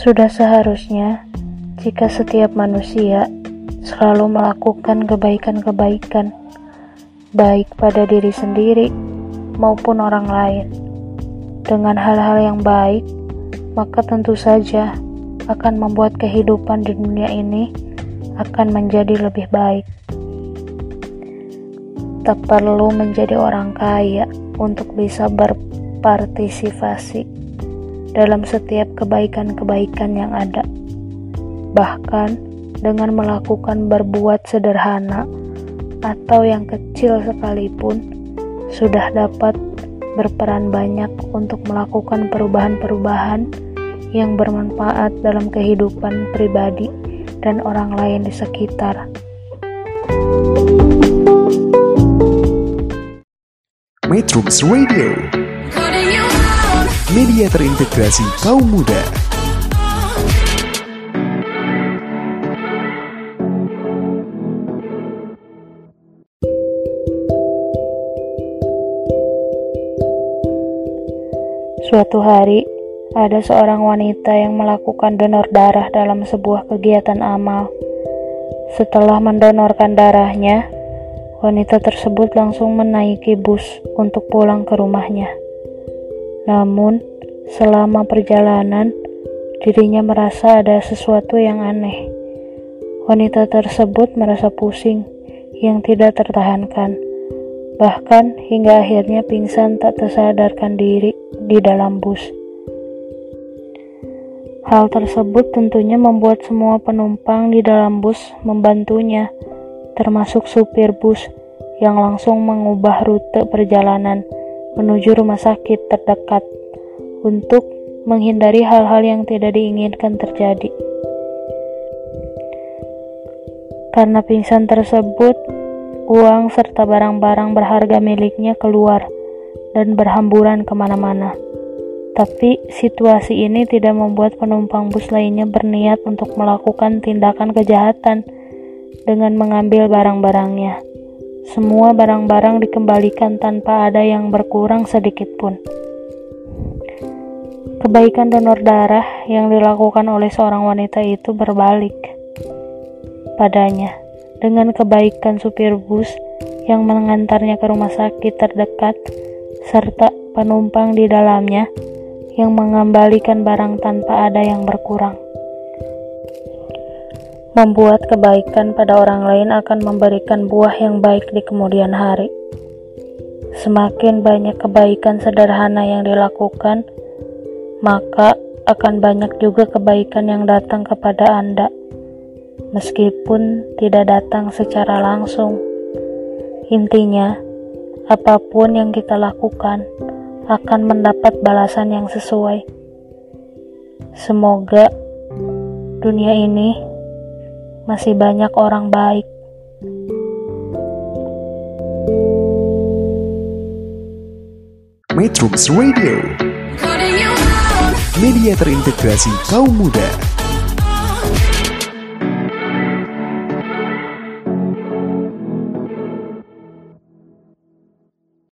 Sudah seharusnya jika setiap manusia selalu melakukan kebaikan-kebaikan, baik pada diri sendiri maupun orang lain. Dengan hal-hal yang baik, maka tentu saja akan membuat kehidupan di dunia ini akan menjadi lebih baik. Tak perlu menjadi orang kaya untuk bisa berpartisipasi dalam setiap kebaikan-kebaikan yang ada. Bahkan dengan melakukan berbuat sederhana atau yang kecil sekalipun sudah dapat berperan banyak untuk melakukan perubahan-perubahan yang bermanfaat dalam kehidupan pribadi dan orang lain di sekitar. Metrums Radio, media terintegrasi kaum muda. Suatu hari, ada seorang wanita yang melakukan donor darah dalam sebuah kegiatan amal. Setelah mendonorkan darahnya, wanita tersebut langsung menaiki bus untuk pulang ke rumahnya. Namun, selama perjalanan, dirinya merasa ada sesuatu yang aneh. Wanita tersebut merasa pusing yang tidak tertahankan, bahkan hingga akhirnya pingsan tak tersadarkan diri di dalam bus. Hal tersebut tentunya membuat semua penumpang di dalam bus membantunya, termasuk supir bus yang langsung mengubah rute perjalanan menuju rumah sakit terdekat untuk menghindari hal-hal yang tidak diinginkan terjadi. Karena pingsan tersebut, uang serta barang-barang berharga miliknya keluar dan berhamburan ke mana-mana. Tapi situasi ini tidak membuat penumpang bus lainnya berniat untuk melakukan tindakan kejahatan dengan mengambil barang-barangnya. Semua barang-barang dikembalikan tanpa ada yang berkurang sedikit pun. Kebaikan donor darah yang dilakukan oleh seorang wanita itu berbalik padanya dengan kebaikan supir bus yang mengantarnya ke rumah sakit terdekat serta penumpang di dalamnya yang mengembalikan barang tanpa ada yang berkurang. Membuat kebaikan pada orang lain akan memberikan buah yang baik di kemudian hari. Semakin banyak kebaikan sederhana yang dilakukan, maka akan banyak juga kebaikan yang datang kepada Anda, meskipun tidak datang secara langsung. Intinya, apa pun yang kita lakukan akan mendapat balasan yang sesuai. Semoga dunia ini masih banyak orang baik. Metrums Radio, media terintegrasi kaum muda.